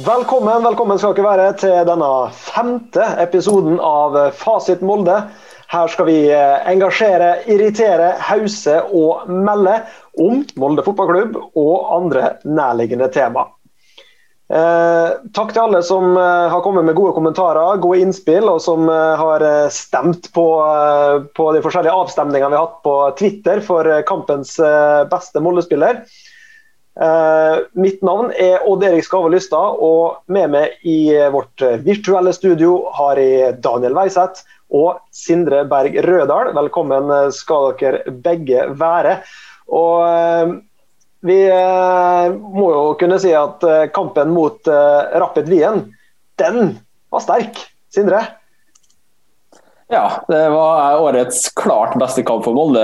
Velkommen, velkommen skal dere være til denne femte episoden av Fasit Molde. Her skal vi eh, engasjere, irritere, hause og melde om Molde fotballklubb og andre nærliggende tema. Eh, takk til alle som eh, har kommet med gode kommentarer, gode innspill, og som eh, har eh, stemt på, eh, på, de forskjellige avstemningene vi har hatt på Twitter for kampens beste Molde-spiller. Uh, mitt navn er Odd Erik Skave Lystad, og med meg i vårt virtuelle studio har jeg Daniel Weiseth og Sindre Berg Rødal. Velkommen skal dere begge være. Og uh, vi uh, må jo kunne si at kampen mot Rapid Wien, den var sterk. Sindre? Ja, det var årets klart beste kamp for Molde,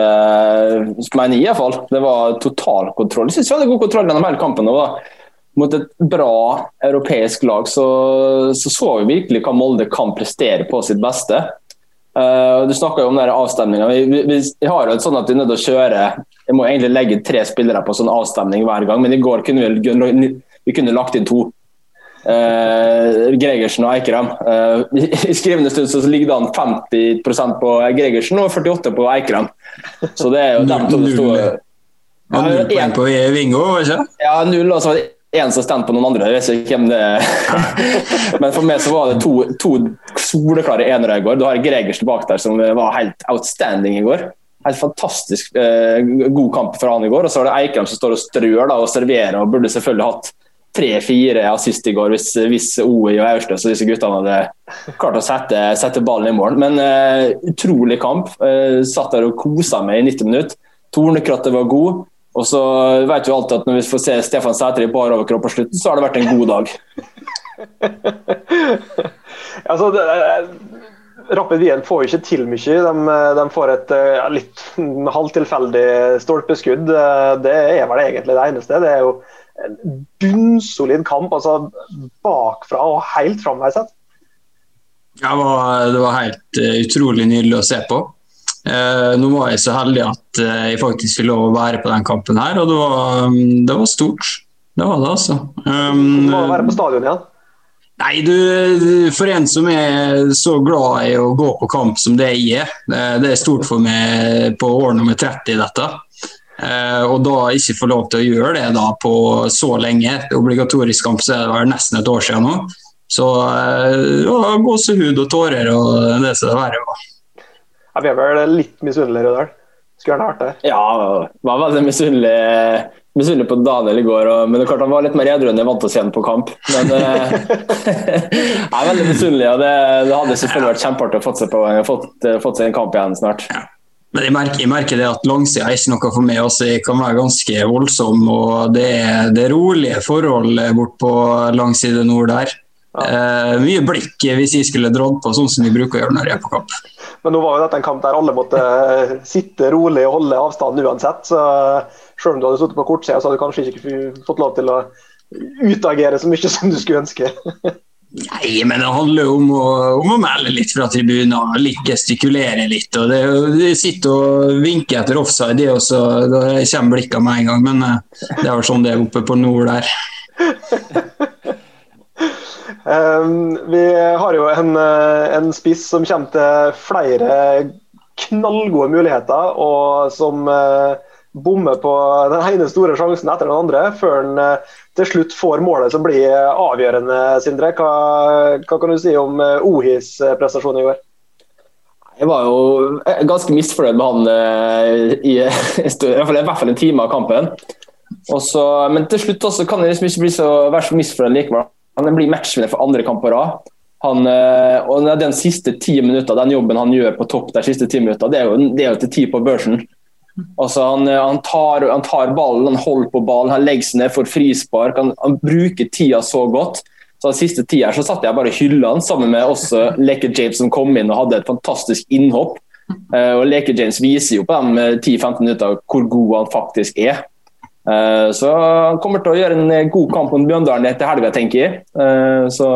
mener jeg iallfall. Det var totalkontroll. Jeg syns vi hadde god kontroll gjennom hele kampen. Mot et bra europeisk lag så, så, så vi virkelig hva Molde kan prestere på sitt beste. Uh, du snakka om avstemninga. Vi, vi, vi, har jo et sånn at vi er nødt til å kjøre Jeg må egentlig legge tre spillere på sånn avstemning hver gang, men i går kunne vi, vi kunne lagt inn to. Uh, Gregersen og Eikrem. Eh, I skrivende stund så ligger det an 50% på Gregersen og 48 på Eikrem. Så det er jo dem to det sto Null poeng på Vingo, ikke Ja, null. Og så var det én som stemte på noen andre. Jeg vet ikke hvem det er. Men for meg så var det to, to soleklare enere i går. Du har Gregersen bak der som var helt outstanding i går. Helt fantastisk eh, god kamp for han i går. Og så var det Eikrem som står og strør da, og serverer og burde selvfølgelig hatt tre-fire assist i går hvis, hvis OI og Austøs og disse guttene hadde klart å sette, sette ballen i mål. Men uh, utrolig kamp. Uh, satt der og kosa meg i 90 minutter. Tornekrattet var god. Og så vet vi alltid at når vi får se Stefan Sæter i bar overkropp på slutten, så har det vært en god dag. altså, det, Rapid Wien får ikke til mye. De, de får et litt halvtilfeldig stolpeskudd. Det er vel egentlig det eneste. Det er jo bunnsolid kamp. altså Bakfra og helt framveis. Ja, det var, det var helt uh, utrolig nydelig å se på. Eh, nå var jeg så heldig at uh, jeg faktisk fikk lov å være på den kampen her, og det var, um, det var stort. Det var det, altså. Um, du må være på stadion igjen? Nei, du, For en som er så glad i å gå på kamp som det jeg er, det er stort for meg på år nummer 30 dette. Uh, og da ikke få lov til å gjøre det da på så lenge. Obligatorisk kamp så er det vel nesten et år siden nå. Så ja, gåsehud og tårer og det som det verre var. Ja, vi er vel litt misunnelige, Rødahl. Skulle gjerne vært det. Ja, var veldig misunnelig, misunnelig på Daniel i går. Og, men det er klart han var litt mer edru enn jeg vant oss igjen på kamp. Men uh, jeg er veldig misunnelig, og det, det hadde selvfølgelig vært kjempeartig å få seg, på, fått, fått seg en kamp igjen snart. Ja. Men jeg merker, jeg merker, det at langsida er ikke noe for meg. Altså, Jeg kan være ganske voldsom. og Det er, det er rolige forhold bort på langside nord der. Ja. Eh, mye blikk hvis jeg skulle dratt på, sånn som vi bruker å gjøre når jeg er på kamp. Men nå var jo dette en kamp der alle måtte eh, sitte rolig og holde avstanden uansett. så Selv om du hadde sittet på kortsida, så hadde du kanskje ikke fått lov til å utagere så mye som du skulle ønske. Nei, men det handler om å, om å melde litt fra tribunen, litt gestikulere litt. og det, det sitter og vinker etter offside, det også, da kommer blikkene med en gang. Men eh, det er vel sånn det er oppe på nord der. um, vi har jo en, eh, en, spiss som kommer til flere knallgode muligheter, og som uh, bommer på den ene store sjansen etter den andre, før han uh, til slutt får målet som blir avgjørende, Sindre. Hva, hva kan du si om eh, Ohis eh, prestasjon i går? Jeg var jo eh, ganske misfornøyd med han i, i, hvert fall en time av kampen. Også, men til slutt også kan jeg liksom ikke bli så, være så misfornøyd likevel. Han blir matchvinner for andre kamp på rad. Han, og den siste ti minutter, den jobben han gjør på topp de siste ti minutter, det er jo, det er jo til ti på børsen. Altså, han, eh, han, tar, han, tar, ballen, han holder på ballen, han legger seg ned for frispark. Han, han bruker tida så godt. Så den siste tida så satt jeg bare og hylla han sammen med også Leke James som kom inn og hadde et fantastisk innhopp. Uh, og Leke James viser jo på de 10-15 minutter hvor god han faktisk er. Uh, så han kommer til å gjøre en god kamp mot Bjørndalen etter helga, tenker jeg. Uh, så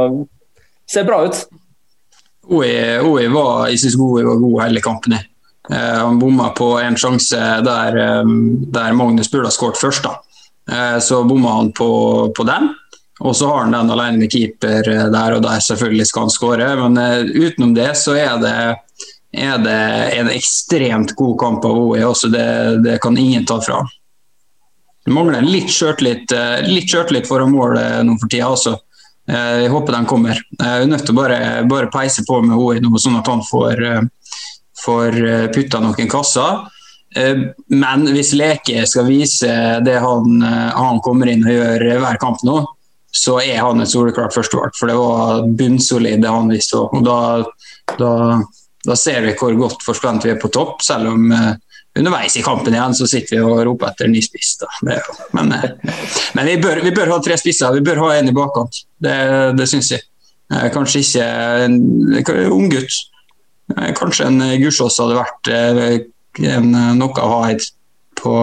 ser bra ut. OE var, jeg syns OE var god hele kampen. Eh, han bomma på en sjanse der, eh, der Magnus burde ha skåret først. da. Eh, så bomma han på, på den. Og så har han den alene med keeper der, og der selvfølgelig skal han skåre. Men utenom det så er det, er det en ekstremt god kamp av OE. Også det, det kan ingen ta fra. Det mangler litt sjøltillit litt foran mål nå for tida også. Jeg håper den kommer. Jeg er nødt til å bare, bare peise på med OE nå, sånn at han får, får putta noen kasser. Eh, men hvis Leke skal vise det han, eh, han, kommer inn og gjør hver kamp nå, så er han et soleklart førstevalg. For det var bunnsolid det han viste. Og da, da, da, ser vi hvor godt forspent vi er på topp, selv om underveis i kampen igjen så sitter vi og roper etter ny spiss. Men, men vi, bør, vi, bør, ha tre spisser. Vi bør ha en i bakkant. Det, det syns jeg. Kanskje ikke en, en unggutt. Kanskje en Gursås hadde vært en, eh, noe å ha på,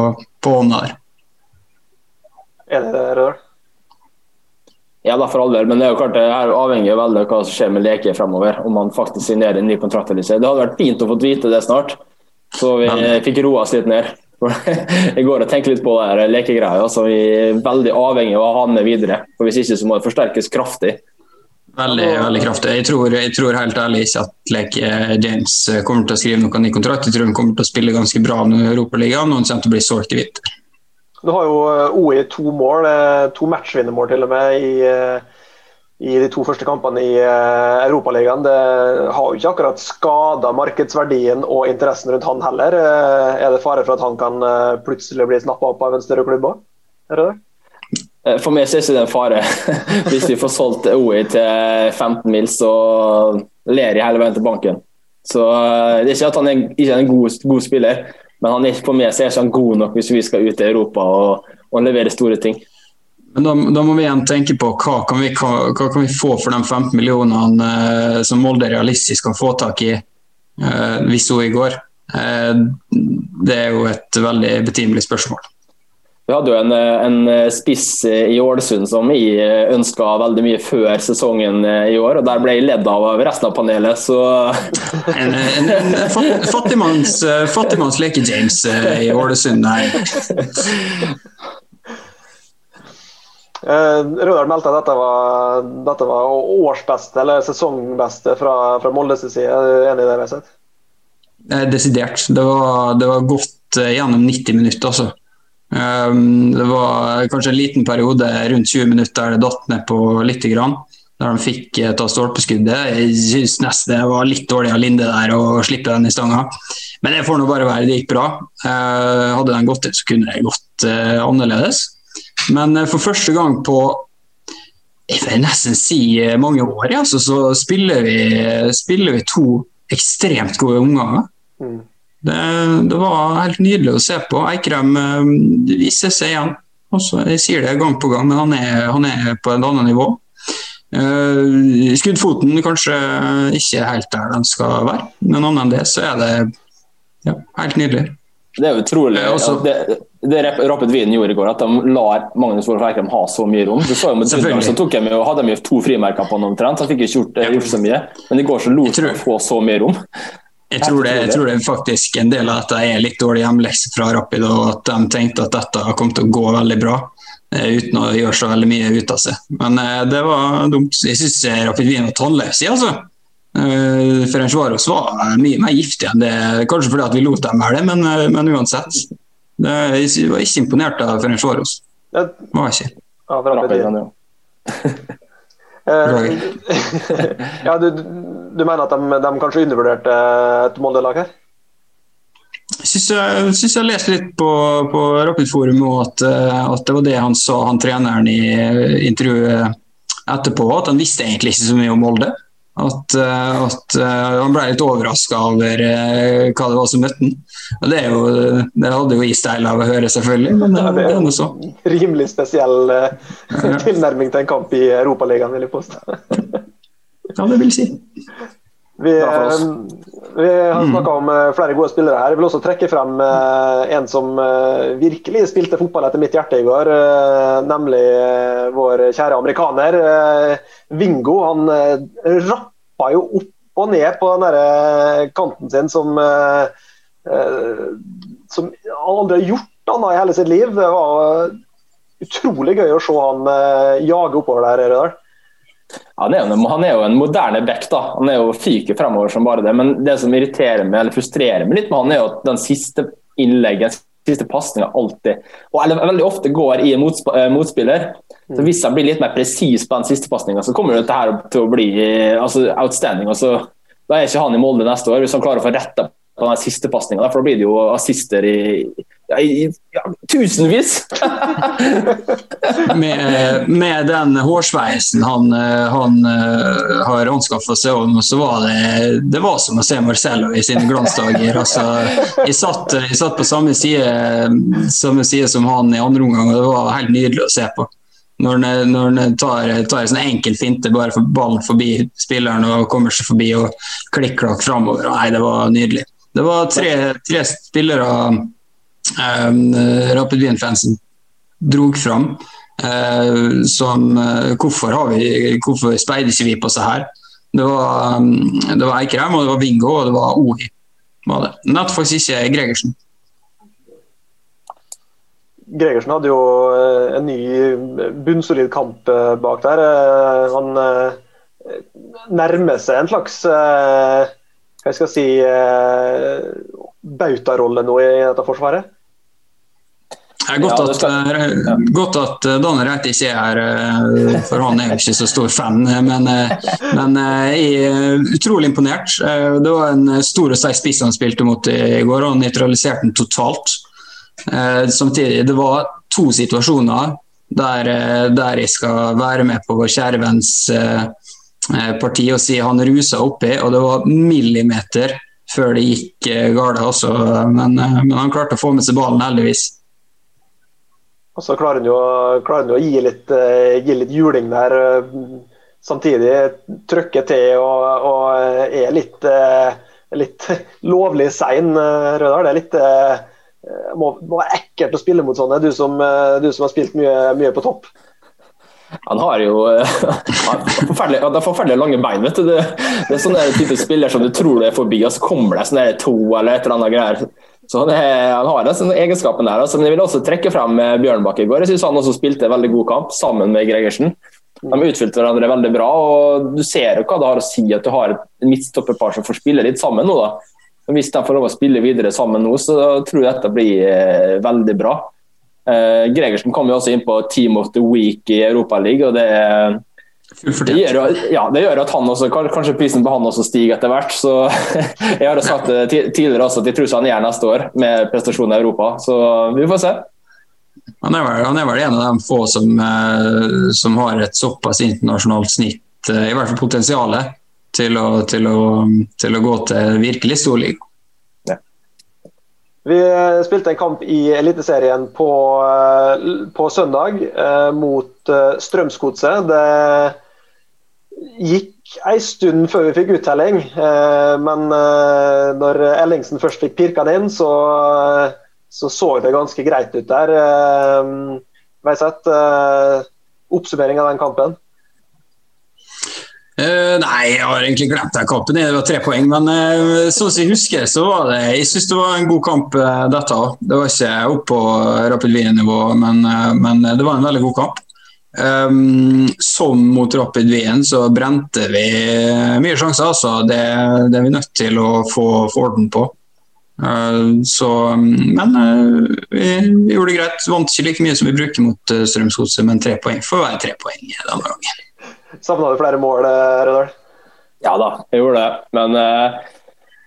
på hånda der. Er det Rødahl? Ja, da for alvor. men det er jo klart det er avhengig av hva som skjer med Leke fremover. Om han faktisk signerer en ny kontrakt eller ikke. Det hadde vært fint å få vite det snart, så vi men. fikk roa oss litt ned. Jeg går og tenker litt på det lekegreia. Altså, vi er veldig avhengig av å ha han med videre. For Hvis ikke så må det forsterkes kraftig. Veldig veldig kraftig. Jeg tror, jeg tror, helt ærlig ikke at like, James kommer til å skrive noen ny kontrakt. Jeg tror han kommer til å spille ganske bra i Europaligaen og han kommer til å bli solgt i vinter. Du har jo eh, OI to mål, eh, to matchvinnermål til og med, i, eh, i de to første kampene i Europaligaen. Det har jo ikke akkurat skada markedsverdien og interessen rundt han heller. Er det fare for at han kan plutselig bli snappa opp av en større klubb òg? Eh, for meg så er det en fare. Hvis vi får solgt OI til 15 mil, så ler jeg hele veien til banken. Så eh, Det er ikke at han er, ikke er en god, god, spiller, men han er, for meg så er ikke han god nok hvis vi skal ut i Europa og, og levere store ting. Men da, da, må vi igjen tenke på hva kan vi, hva, hva kan vi få for de 15 millionene eh, som Molde realistisk kan få tak i eh, hvis hun i går. Eh, det er jo et veldig betimelig spørsmål. Vi hadde jo en, en spiss i Ålesund som jeg ønska veldig mye før sesongen i år, og der ble jeg ledd av av resten av panelet, så En, en, en fattigmanns, fattigmanns leke-James i Ålesund nei. Uh, Rødal meldte at dette var, dette var årsbeste eller sesongbeste fra, fra Moldes side. Er du enig i det? Reset? Desidert. Det var, det var godt gjennom 90 minutter. altså. Um, det var kanskje en liten periode rundt 20 minutter der det datt ned på litt. Der de fikk ta stolpeskuddet. Jeg syns nesten det var litt dårlig av Linde der å slippe den i stanga. Men det får nå bare være. Det gikk bra. Uh, hadde den gått inn, så kunne det gått uh, annerledes. Men for første gang på jeg vil nesten si mange år, ja, så, så spiller, vi, spiller, vi, to ekstremt gode omganger. Mm. Det, det, var helt nydelig å se på. Eikrem uh, viser seg igjen. Også, jeg sier det gang på gang, men han er, han er på et annet nivå. Uh, skuddfoten kanskje ikke helt der den skal være, men annet enn det så er det ja, helt nydelig. Det er utrolig altså, det, det Rapid Wien gjorde i går, at de lar Magnus Wolff Eikrem ha så mye rom. Du så jo med Dudland, så tok de, hadde de to frimerker på han omtrent. Han fikk ikke gjort, gjort, så mye. Men i går så lot de få så mye rom. Jeg tror, det, jeg tror, det, faktisk en del av dette er litt dårlig hjemlekse fra Rapid, og at de tenkte at dette kom til å gå veldig bra eh, uten å gjøre så veldig mye ut av seg. Men eh, det var dumt. Jeg syns Rapid Wien var tannløs altså. Eh, Ferencvaros var mye mer giftig enn det. Kanskje fordi at vi lot dem være det, men, men uansett. Det, jeg var ikke imponert av Ferencvaros. Det var jeg ikke. Ja, Rapid, ja. Eh, ja, du, du, mener at de, de kanskje undervurderte et Molde-lag her? Syns jeg, synes jeg leste litt på, på Rapid Forum at, eh, at, det var det han sa, han treneren i intervjuet etterpå. At han visste egentlig ikke så mye om Molde. At, eh, at han ble litt overraska over hva det var som møtte han. Det, jo, det hadde jo isteil av å høre, selvfølgelig, men det, det er noe så. Rimelig spesiell tilnærming til en kamp i Europaligaen, vil jeg påstå. ja, det vil si. Vi, uh, vi har mm. snakka om uh, flere gode spillere her. Jeg vil også trekke frem en som virkelig spilte fotball etter mitt hjerte i går, nemlig vår kjære amerikaner. Vingo. Han rappa jo opp og ned på den kanten sin som Eh, som han aldri har gjort annet i hele sitt liv. Det var utrolig gøy å se han jage oppover der, Rødal. Han er, jo, han er jo en moderne back. da. Han er jo fyker fremover som bare det. Men det som irriterer meg, eller frustrerer meg litt med han, er jo at den siste innleggen, siste pasninga alltid, og eller, veldig ofte går i en motsp eh, motspiller. Så Hvis han blir litt mer presis på den siste pasninga, så kommer dette til å bli altså, outstanding. Altså, da er ikke han i Molde neste år, hvis han klarer å få retta på den siste pasninga. For da blir det jo assister i, ja, i ja, tusenvis! med, med, den hårsveisen han, han uh, har anskaffa seg, om, så var det, det var som å se Marcello i sine glansdager. Altså, jeg, satt, jeg satt på samme side, samme side som han i andre omgang, og det var helt nydelig å se på når han tar, tar en sånn enkel finte bare for ballen forbi spilleren og kommer seg forbi og klikk-klakk framover. Nei, det var nydelig. Det var tre, tre spillere um, Rapid Wien-fansen drog fram. Uh, som uh, hvorfor, har vi, hvorfor speider ikke vi på seg her? Det var, um, det var Eikrem, og det var Bingo og det var Ohi. Var det. Det faktisk ikke Gregersen. Gregersen hadde jo en ny bunnsolid kamp bak der. Han nærmer seg en slags hva skal jeg si, eh, bautarolle nå i dette forsvaret? Det er godt, at, ja. godt at eh, Daniel Reite ikke er her, eh, for han er jo ikke så stor fan. Men, men jeg er utrolig imponert. Det var en stor og seig spiss han spilte mot i går, og nøytraliserte den totalt. Samtidig, det var to situasjoner der, der jeg skal være med på vår kjære venns Eh, parti og si han rusa oppi, og det var millimeter før det gikk eh, galt. Også, men, eh, men, han klarte å få med seg ballen, heldigvis. Og så klarer han jo, klarer han å gi, litt, gi litt juling der. Samtidig trykke til og, og er litt, litt lovlig sein, Rødal. Det er litt må, må være ekkelt å spille mot sånne, du som, du som har spilt mye, mye på topp. Han har jo forferdelig, han har forferdelig lange bein. vet du. Det, det er sånne type spiller som du tror det er forbi, og så kommer det sånne to eller et eller annet greier. Så det, Han har den egenskapen der. Altså. Men jeg vil også trekke frem eh, Bjørnbakk i går. Jeg synes Han også spilte en veldig god kamp sammen med Gregersen. De utfylte hverandre veldig bra. og Du ser jo hva det har å si at du har et midtstopperpar som får spille litt sammen nå. da. Hvis de får lov å spille videre sammen nå, så tror jeg dette blir eh, veldig bra. Uh, Gregersen kom jo også inn på Team of the Week i Europaligaen. og det, det, gjør, ja, det gjør at han også, kanskje prisen på han også stiger etter hvert. så Jeg har sagt det tidligere også at jeg tror han gjør neste år med prestasjoner i Europa. Så vi får se. Han er vel, han er vel en av de få som, uh, som har et såpass internasjonalt snitt, uh, i hvert fall potensialet, til å, til å, til å gå til virkelig storliga. Vi spilte en kamp i Eliteserien på, eh, på søndag eh, mot eh, Strømsgodset. Det gikk en stund før vi fikk uttelling, eh, men eh, når Ellingsen først fikk pirka den inn, så, så, så det ganske greit ut der. Eh, Veiseth, eh, oppsummering av den kampen? Uh, nei, jeg har egentlig glemt den kampen. Det var tre poeng. Men uh, sånn som jeg husker, så var det Jeg syns det var en god kamp, uh, dette òg. Det var ikke oppå Rapid Wien-nivå, men, men, det var en veldig god kamp. Um, som mot Rapid Wien så brente vi mye sjanser, altså. Det, det, er vi nødt til å få, få orden på. så, men vi, vi, gjorde det greit. Vant ikke like mye som vi bruker mot uh, Strømsgodset, men tre poeng får være tre poeng denne gangen. Savna du flere mål, Rødahl? Ja da, jeg gjorde det. Men uh,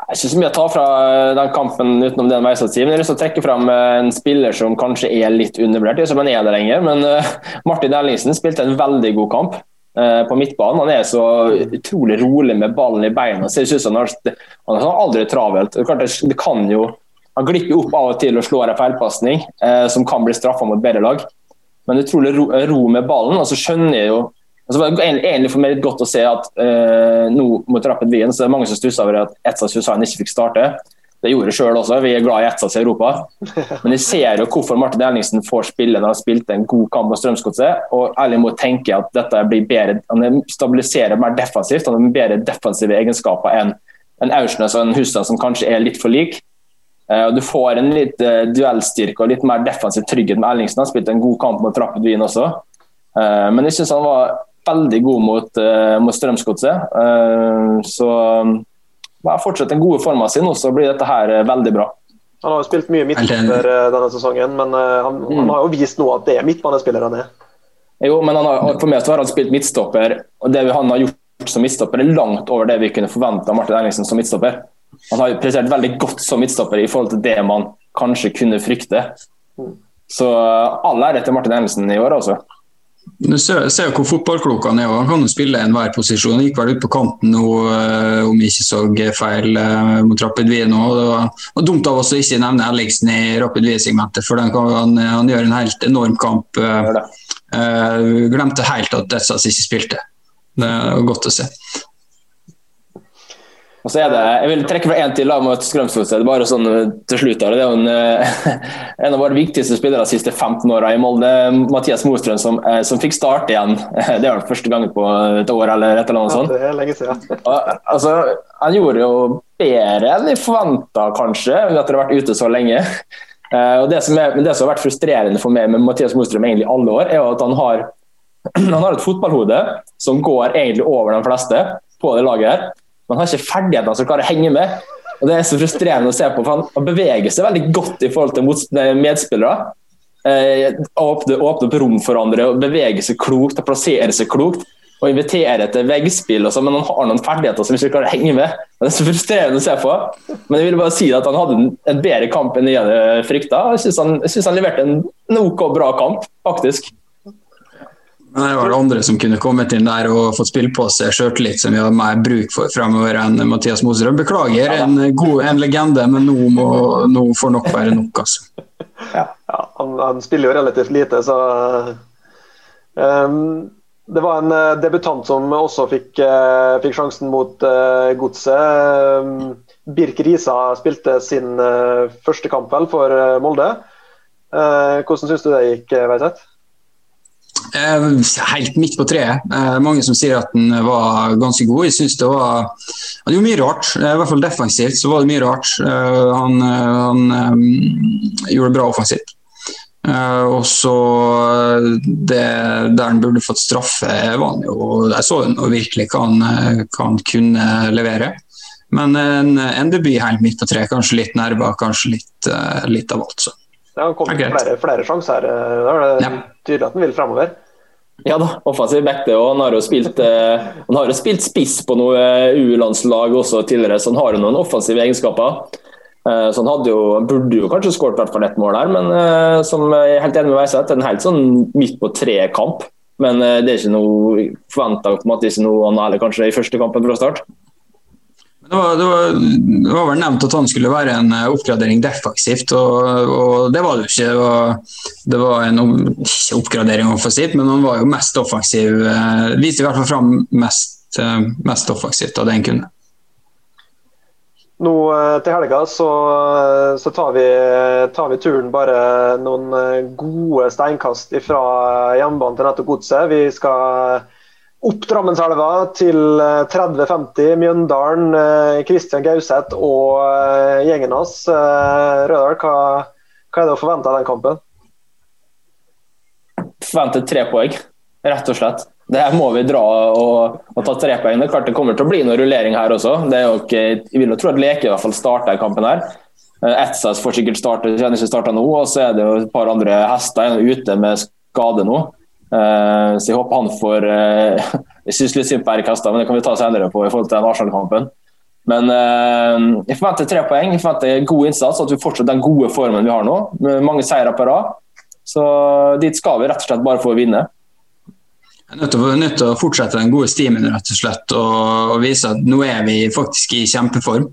er ikke så mye å ta fra eh, den kampen utenom det Meisat sier. Men jeg har lyst til å trekke fram en spiller som kanskje er litt undervurdert. Som han er der lenger, men uh, Martin Ellingsen spilte en veldig god kamp på midtbanen. Han er så utrolig rolig med ballen i beina. Ser ut som han har, aldri travelt. Det, det kan jo Han glipper opp av og til og slår en feilpasning som kan bli straffa mot bedre lag. Men utrolig ro, ro med ballen. og så skjønner jeg jo Altså, så var egentlig for meg litt godt å se at uh, nå mot Rapid Wien så er det mange som stusser over at Etzas Hussein ikke fikk starte. Det gjorde sjøl også, vi er glad i Etzas i Europa. Men jeg ser jo hvorfor Martin Ellingsen får spille når han spilte en god kamp mot Strømsgodset. Og ærlig må tenke at dette blir bedre, han stabiliserer mer defensivt. Han har bedre defensive egenskaper enn en Aursnes og en Hussein som kanskje er litt for lik. Og du får en litt uh, duellstyrke og litt mer defensiv trygghet med Ellingsen. Han spilte en god kamp mot Rapid Wien også. Uh, men jeg syns han var veldig god mot, mot Strømsgodset. så bare fortsett den gode forma si, så blir dette her veldig bra. Han har jo spilt mye midtstopper denne sesongen, men han, mm. han, har jo vist nå at det er midtbanespiller han er. Jo, men har, for meg så har han spilt midtstopper, og det han har gjort som midtstopper, er langt over det vi kunne forvente av Martin Erlingsen som midtstopper. Han har prestert veldig godt som midtstopper i forhold til det man kanskje kunne frykte. Så all ære til Martin Erlingsen i år, altså. Du ser, ser hvor fotballklok han er. Han kan jo spille enhver posisjon. Han gikk vel ut på kanten nå, eh, om jeg ikke så feil, eh, mot Rapid Wien. Det var dumt av oss å ikke nevne Ellingsen i Rapid Wien-segmentet, for kan, han, han, gjør en helt enorm kamp. Uh, glemte helt at Dessas ikke spilte. Det var godt å se. Og så er det, Jeg vil trekke fra én til lag mot Strømsgodset. Bare sånn til slutt. Det er jo en, en, av våre viktigste spillere de siste 15 åra i Molde, Mathias Mostrøm, som, som, fikk starte igjen. Det er vel første gang på et år eller et eller annet sånt. Ja, det er lenge siden. Og, altså, han gjorde jo bedre enn vi forventa, kanskje, etter å ha vært ute så lenge. Og det som, er, det som, har vært frustrerende for meg med Mathias Mostrøm egentlig alle år, er jo at han har, han har et fotballhode som går egentlig over de fleste på det laget. her. Men han har ikke ferdighetene som klarer å henge med. Og Det er så frustrerende å se på, for han beveger seg veldig godt i forhold til medspillere. Eh, åpne, åpne opp rom for andre, og bevege seg klokt og plassere seg klokt og invitere til veggspill, og så, men han har noen ferdigheter som ikke klarer å henge med. Det er så frustrerende å se på. Men jeg ville bare si at han hadde en bedre kamp enn jeg hadde frykta. Jeg syns han, han, leverte en, en OK bra kamp, faktisk. Men det var det andre som kunne kommet inn der og fått spille på seg sjøltillit som vi har mer bruk for fremover enn Mathias Moserød. Beklager, en, god, en legende, men nå, må, nå får nok være nok, altså. Ja, ja han, han, spiller jo relativt lite, så um det var en uh, debutant som også fikk, uh, fikk sjansen mot uh, Godset. Birk Risa spilte sin første kamp vel for Molde. hvordan syns du det gikk, Veiseth? Helt midt på treet. Mange som sier at den var ganske god. Jeg synes det var Han gjorde mye rart. I hvert fall defensivt så var det mye rart. Han, han gjorde det bra offensivt. Og så eh, Der han burde fått straffe, var han jo Jeg så han virkelig han eh, kan kunne levere. Men en, en debut helt midt på treet. Kanskje litt nerver, kanskje litt, litt av alt. Så. Det har kommet flere, flere sjanser. Da er det ja. tydelig at han vil fremover. Ja da, offensiv back det. òg. han har jo spilt, eh, han har jo spilt spiss på noe U-landslag også tidligere, så han har jo noen offensive egenskaper. Eh, så han hadde jo, burde jo kanskje skåret hvert fall ett mål der, men som jeg er helt enig med Veiseth, en helt sånn midt på tre-kamp. Men det er ikke noe forventa ikke noe han heller, kanskje, i første kampen fra start. Det var, det, var, det var, vel nevnt at han skulle være en oppgradering defensivt, og, og det var det jo ikke. Det var, det var en ikke oppgradering offensivt, men han var jo mest offensiv. Viste i hvert fall fram mest, mest offensivt av det han kunne. Nå eh, til helga så, eh, så tar, vi, tar, vi, turen bare noen eh, gode steinkast fra jernbanen til nettopp godset. Vi skal opp Drammenselva til 30-50. Mjøndalen, Kristian Gauseth og gjengen hans. Rødahl, hva, hva er det å forvente av den kampen? Forventer tre poeng, rett og slett. Det må vi dra og, og ta tre poeng. Det er klart det kommer til å bli noe rullering her også. Det er jo ikke, jeg vil jo tro at Leke i hvert fall starter kampen her. Eh, Etsas får sikkert starte, kjenner ikke starta nå. Og så er det jo et par andre hester ute med skade nå. Uh, så jeg håper han får uh, Jeg syns litt synd på Erik Hestad, men det kan vi ta senere på i forhold til den Arsenal-kampen. Men uh, jeg forventer tre poeng. Jeg forventer god innsats, at vi fortsetter den gode formen vi har nå. Med mange seire på rad. Så dit skal vi rett og slett bare for å vinne. Jeg er nødt til, å fortsette den gode stimen rett og slett, og, og vise at nå er vi faktisk i kjempeform.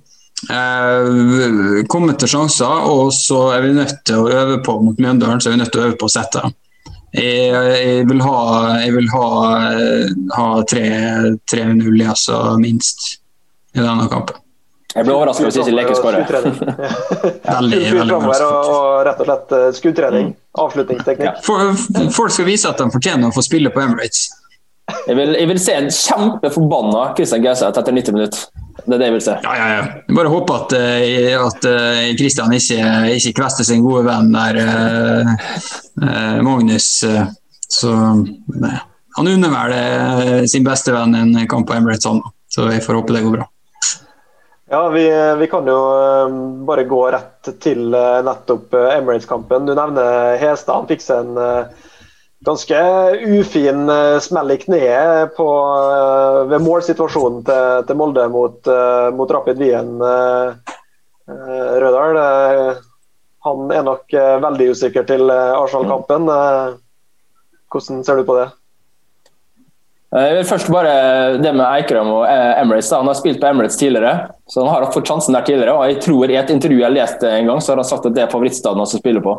Eh, kommet til sjanser, og så er vi nødt til å øve på mot Mjøndalen. så er vi nødt til å øve på å sette Jeg, jeg vil ha, jeg vil ha, ha 3-0, altså minst, i denne kampen. Jeg ble overraska hvis ikke Leke skårer. veldig, veldig og, og rett og slett eh, skuddtrening. Avslutningsteknikk. Ja. Folk skal vise at de fortjener å få spille på Emirates. Jeg vil, jeg vil se en kjempeforbanna Christian Gauseth etter 90 minutter. Det er det jeg vil se. Ja, ja, ja. Jeg bare håper at, eh, at eh, Christian ikke, ikke kvester sin gode venn der, eh, eh, Magnus. eh, Så nei. Han unner vel eh, sin beste venn en kamp på Emirates, han. Så jeg får håpe det går bra. Ja, vi, vi kan jo eh, bare gå rett til eh, nettopp eh, Emirates-kampen. Du nevner Hestad. Han fikk seg en eh, ganske ufin eh, smell i kneet på, eh, ved målsituasjonen til, til Molde mot, eh, mot Rapid Wien. eh, han er nok veldig usikker til Arsenal-kampen. Hvordan ser du på det? Jeg vil først bare Det med Eikrem og Emirates. Han har spilt på Emirates tidligere, så han har fått sjansen der tidligere. og jeg tror I et intervju jeg leste en gang, så har han sagt at det er favorittstaden han spiller spille på.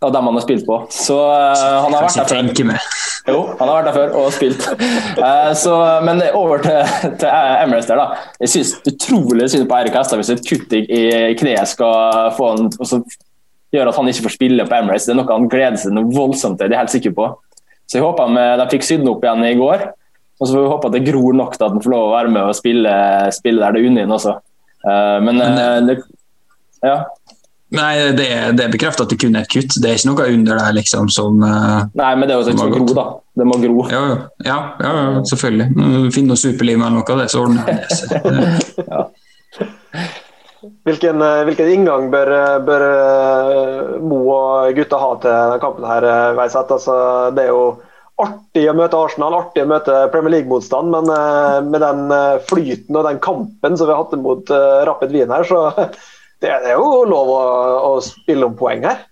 Av dem han har spilt på. Så uh, han har vært der før. Jo, han har vært der før og spilt. Uh, så, men over til, til Emirates der, da. Jeg syns utrolig synd på Eirik Hestad hvis et kutt i kneet skal få han altså, gjøre at han ikke får spille på Emirates. Det er noe han gleder seg noe voldsomt til, det er jeg helt sikker på. Så jeg håper de, de fikk sydd den opp igjen i går. Og så får vi håpe at det gror nok til at han får lov å være med og spille, spille der det er Unin også. Uh, men eh, det, ja. Nei, det, er- det er bekreftet at det kun er et kutt. Det er ikke noe under der liksom som uh, Nei, men det er jo sånn var gro, da. Det må gro. Ja, ja, ja, ja, ja selvfølgelig. Finn noe superliv eller noe av det, så ordner det seg. Hvilken, eh, hvilken inngang bør, eh, bør Mo og gutta ha til denne kampen? her, Veiseth? Altså, det er jo artig å møte Arsenal, artig å møte Premier League-motstand, men med den flyten og den kampen som vi har hatt mot Rapid Wien her, så det, er jo lov å, å spille om poeng her.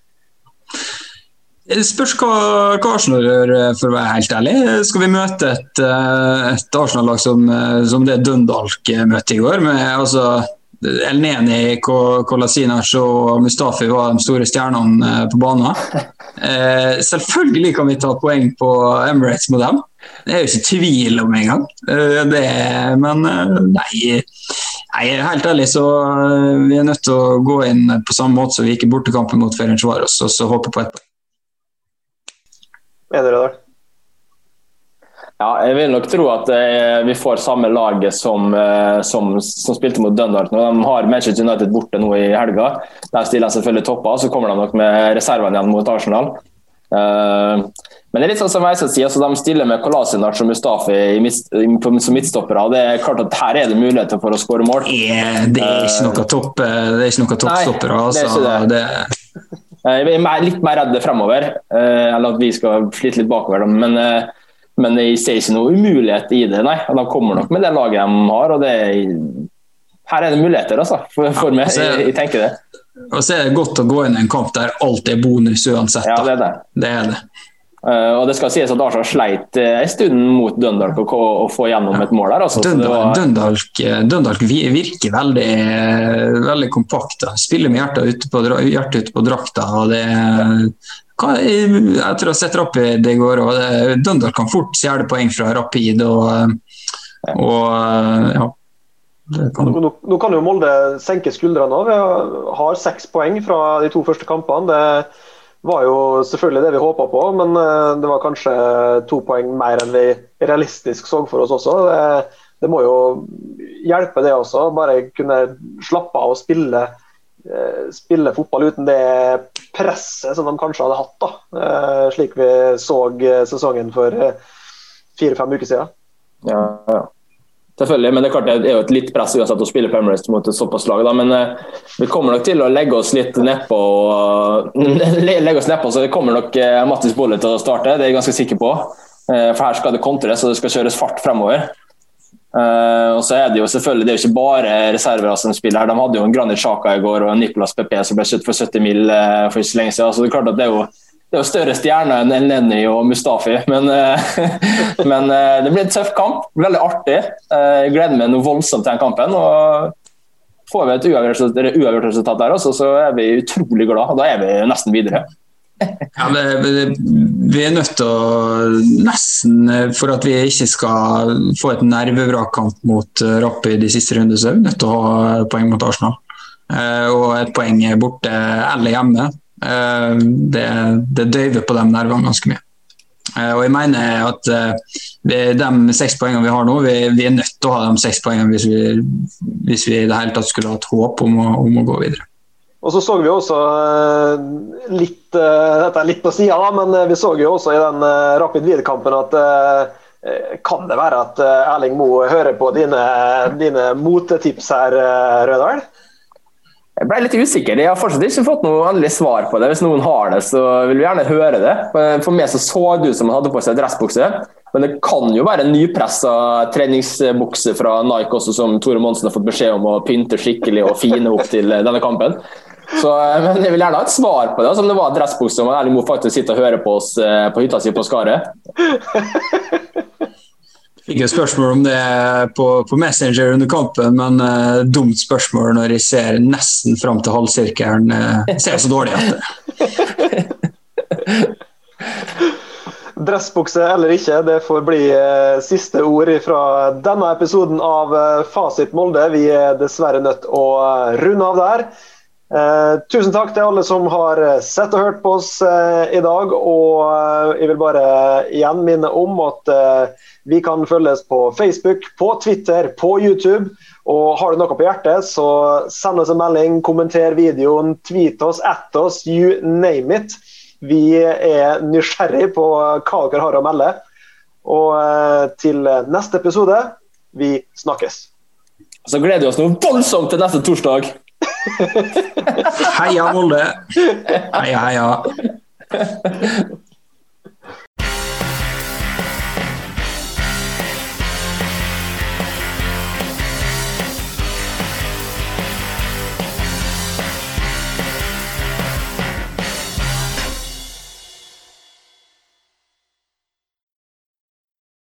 Det spørs hva, hva Arsenal gjør, eh, for å være helt ærlig. Skal vi møte et, eh, et Arsenal-lag som, eh, som det Dundalk eh, møtte i går? med altså Elneni, Kolasinac og Mustafi var de store stjernene eh, på banen. Eh, selvfølgelig kan vi ta poeng på Emirates med dem. Det er jo ikke tvil om engang. Eh, det, men eh, nei, nei, helt ærlig så eh, vi er nødt til å gå inn på samme måte som vi gikk i bortekampen mot Ferencvaros og så håpe på ett poeng. Mener du det? Ja, jeg vil nok tro at eh, vi får samme laget som, eh, som, som spilte mot Dundalk. De har Manchester United borte nå i helga. Der stiller de selvfølgelig topper, så kommer de nok med reservene igjen mot Arsenal. Eh, men det er litt sånn som jeg skal si, altså de stiller med Kolasinac og Mustafi som midtstoppere. Det er klart at Her er det muligheter for å skåre mål. Yeah, det er ikke noe topp det er ikke noe toppstoppere. Nei, det er Altså, ikke det. Eh, Jeg er litt mer redd fremover, eh, eller at vi skal slite litt bakover. Men, eh, men jeg ser ikke noe umulighet i det, nei. De kommer nok med det laget de har. og det er, Her er det muligheter, altså, for, for meg. Jeg, jeg tenker det. Og så er det godt å gå inn i en kamp der alt er bonus uansett. Ja, det er det. det er det. Eh, og det skal sies at Arsenal sleit eh, en stund mot Dundalk å, å få gjennom et mål der. Altså. Dundalk, var, Dundalk, eh, Dundalk virker veldig, veldig kompakt. da. Spiller med hjertet ute på, hjertet ute på drakta. og det hva, Etter å ha sett Rapid i går, og det, Dundalk kan fort stjele poeng fra Rapid. og, og ja. Kan, Nå, nå kan jo Molde senke skuldrene òg. Har seks poeng fra de to første kampene. Det var jo selvfølgelig det vi håpa på, men eh, det var kanskje to poeng mer enn vi realistisk så for oss også. Det, det må jo hjelpe, det også. Bare kunne slappe av og spille, eh, spille fotball uten det presset som de kanskje hadde hatt, da. Eh, slik vi så sesongen for fire-fem uker siden. ja, ja. Selvfølgelig, men det er klart det er jo et litt press uansett å spille på Emirates mot et såpass lag. Da. Men eh, vi kommer nok til å legge oss litt nedpå. og- legge oss nedpå, så det kommer nok eh, Mattis Bolle til å starte, det er jeg ganske sikker på. Eh, for her skal det kontres, og det skal kjøres fart fremover. Eh, og så er Det jo selvfølgelig, det er jo ikke bare reserver som spiller her. De hadde jo en Granit Sjaka i går og en Nicolas PP som ble skutt for 70 mil eh, for ikke så lenge siden. Så det er klart at det er jo, det er jo større stjerner enn El Neni og Mustafi. Men, eh, men eh, det blir en tøff kamp. Veldig artig. Eh, Jeg gleder meg noe voldsomt til den kampen. og Får vi et uavgjort resultat- der, også, så er vi utrolig glad. og Da er vi nesten videre. Ja, vi er nødt til å nesten, for at vi ikke skal få et nervevrakkamp mot eh, Rapid i siste runde, så er vi nødt til å ha poeng mot Arsenal. Og et poeng borte eller hjemme. Eh, det, det døyver på de nervene ganske mye. Eh, og jeg mener at de seks poengene vi har nå, vi, vi, er nødt til å ha de seks poengene hvis vi, hvis vi i det hele tatt skulle hatt håp om å, om å gå videre. Og så så vi også litt Dette er litt på sida, men vi så jo også i den Rapid Wien-kampen at kan det være at Erling Moe hører på dine, dine motetips her, Rødal? Jeg ble litt usikker. Jeg har fortsatt ikke fått noe endelig svar på det. Hvis noen har det, så vil vi gjerne høre det. For meg så, så det ut som han hadde på seg dressbukse. Men det kan jo være nypressa treningsbukse fra Nike også, som Tore Monsen har fått beskjed om å pynte skikkelig og fine opp til denne kampen. Så, men jeg vil gjerne ha et svar på det, som om det var dressbukse om Erling Moe faktisk sitter og hører på oss eh, på hytta si på Skaret. Fikk jo spørsmål om det på, på Messenger under kampen, men uh, dumt spørsmål når jeg ser nesten fram til halvsirkelen. Uh, ser så dårlig etter. Dressbukse eller ikke, det får bli uh, siste ord fra denne episoden av uh, Fasit Molde. Vi er dessverre nødt å runde av der. Uh, tusen takk til alle som har sett og hørt på oss eh, i dag. Og eh, jeg vil bare igjen minne om at vi kan følges på Facebook, på Twitter, på YouTube. Og har du noe på hjertet, så send oss en melding, kommenter videoen, tweet oss, at oss, you name it. Vi er nysgjerrig på hva dere har å melde. Og eh, til neste episode, vi snakkes. Så gleder vi oss noe voldsomt til neste torsdag. Heia Molde! Heia, heia.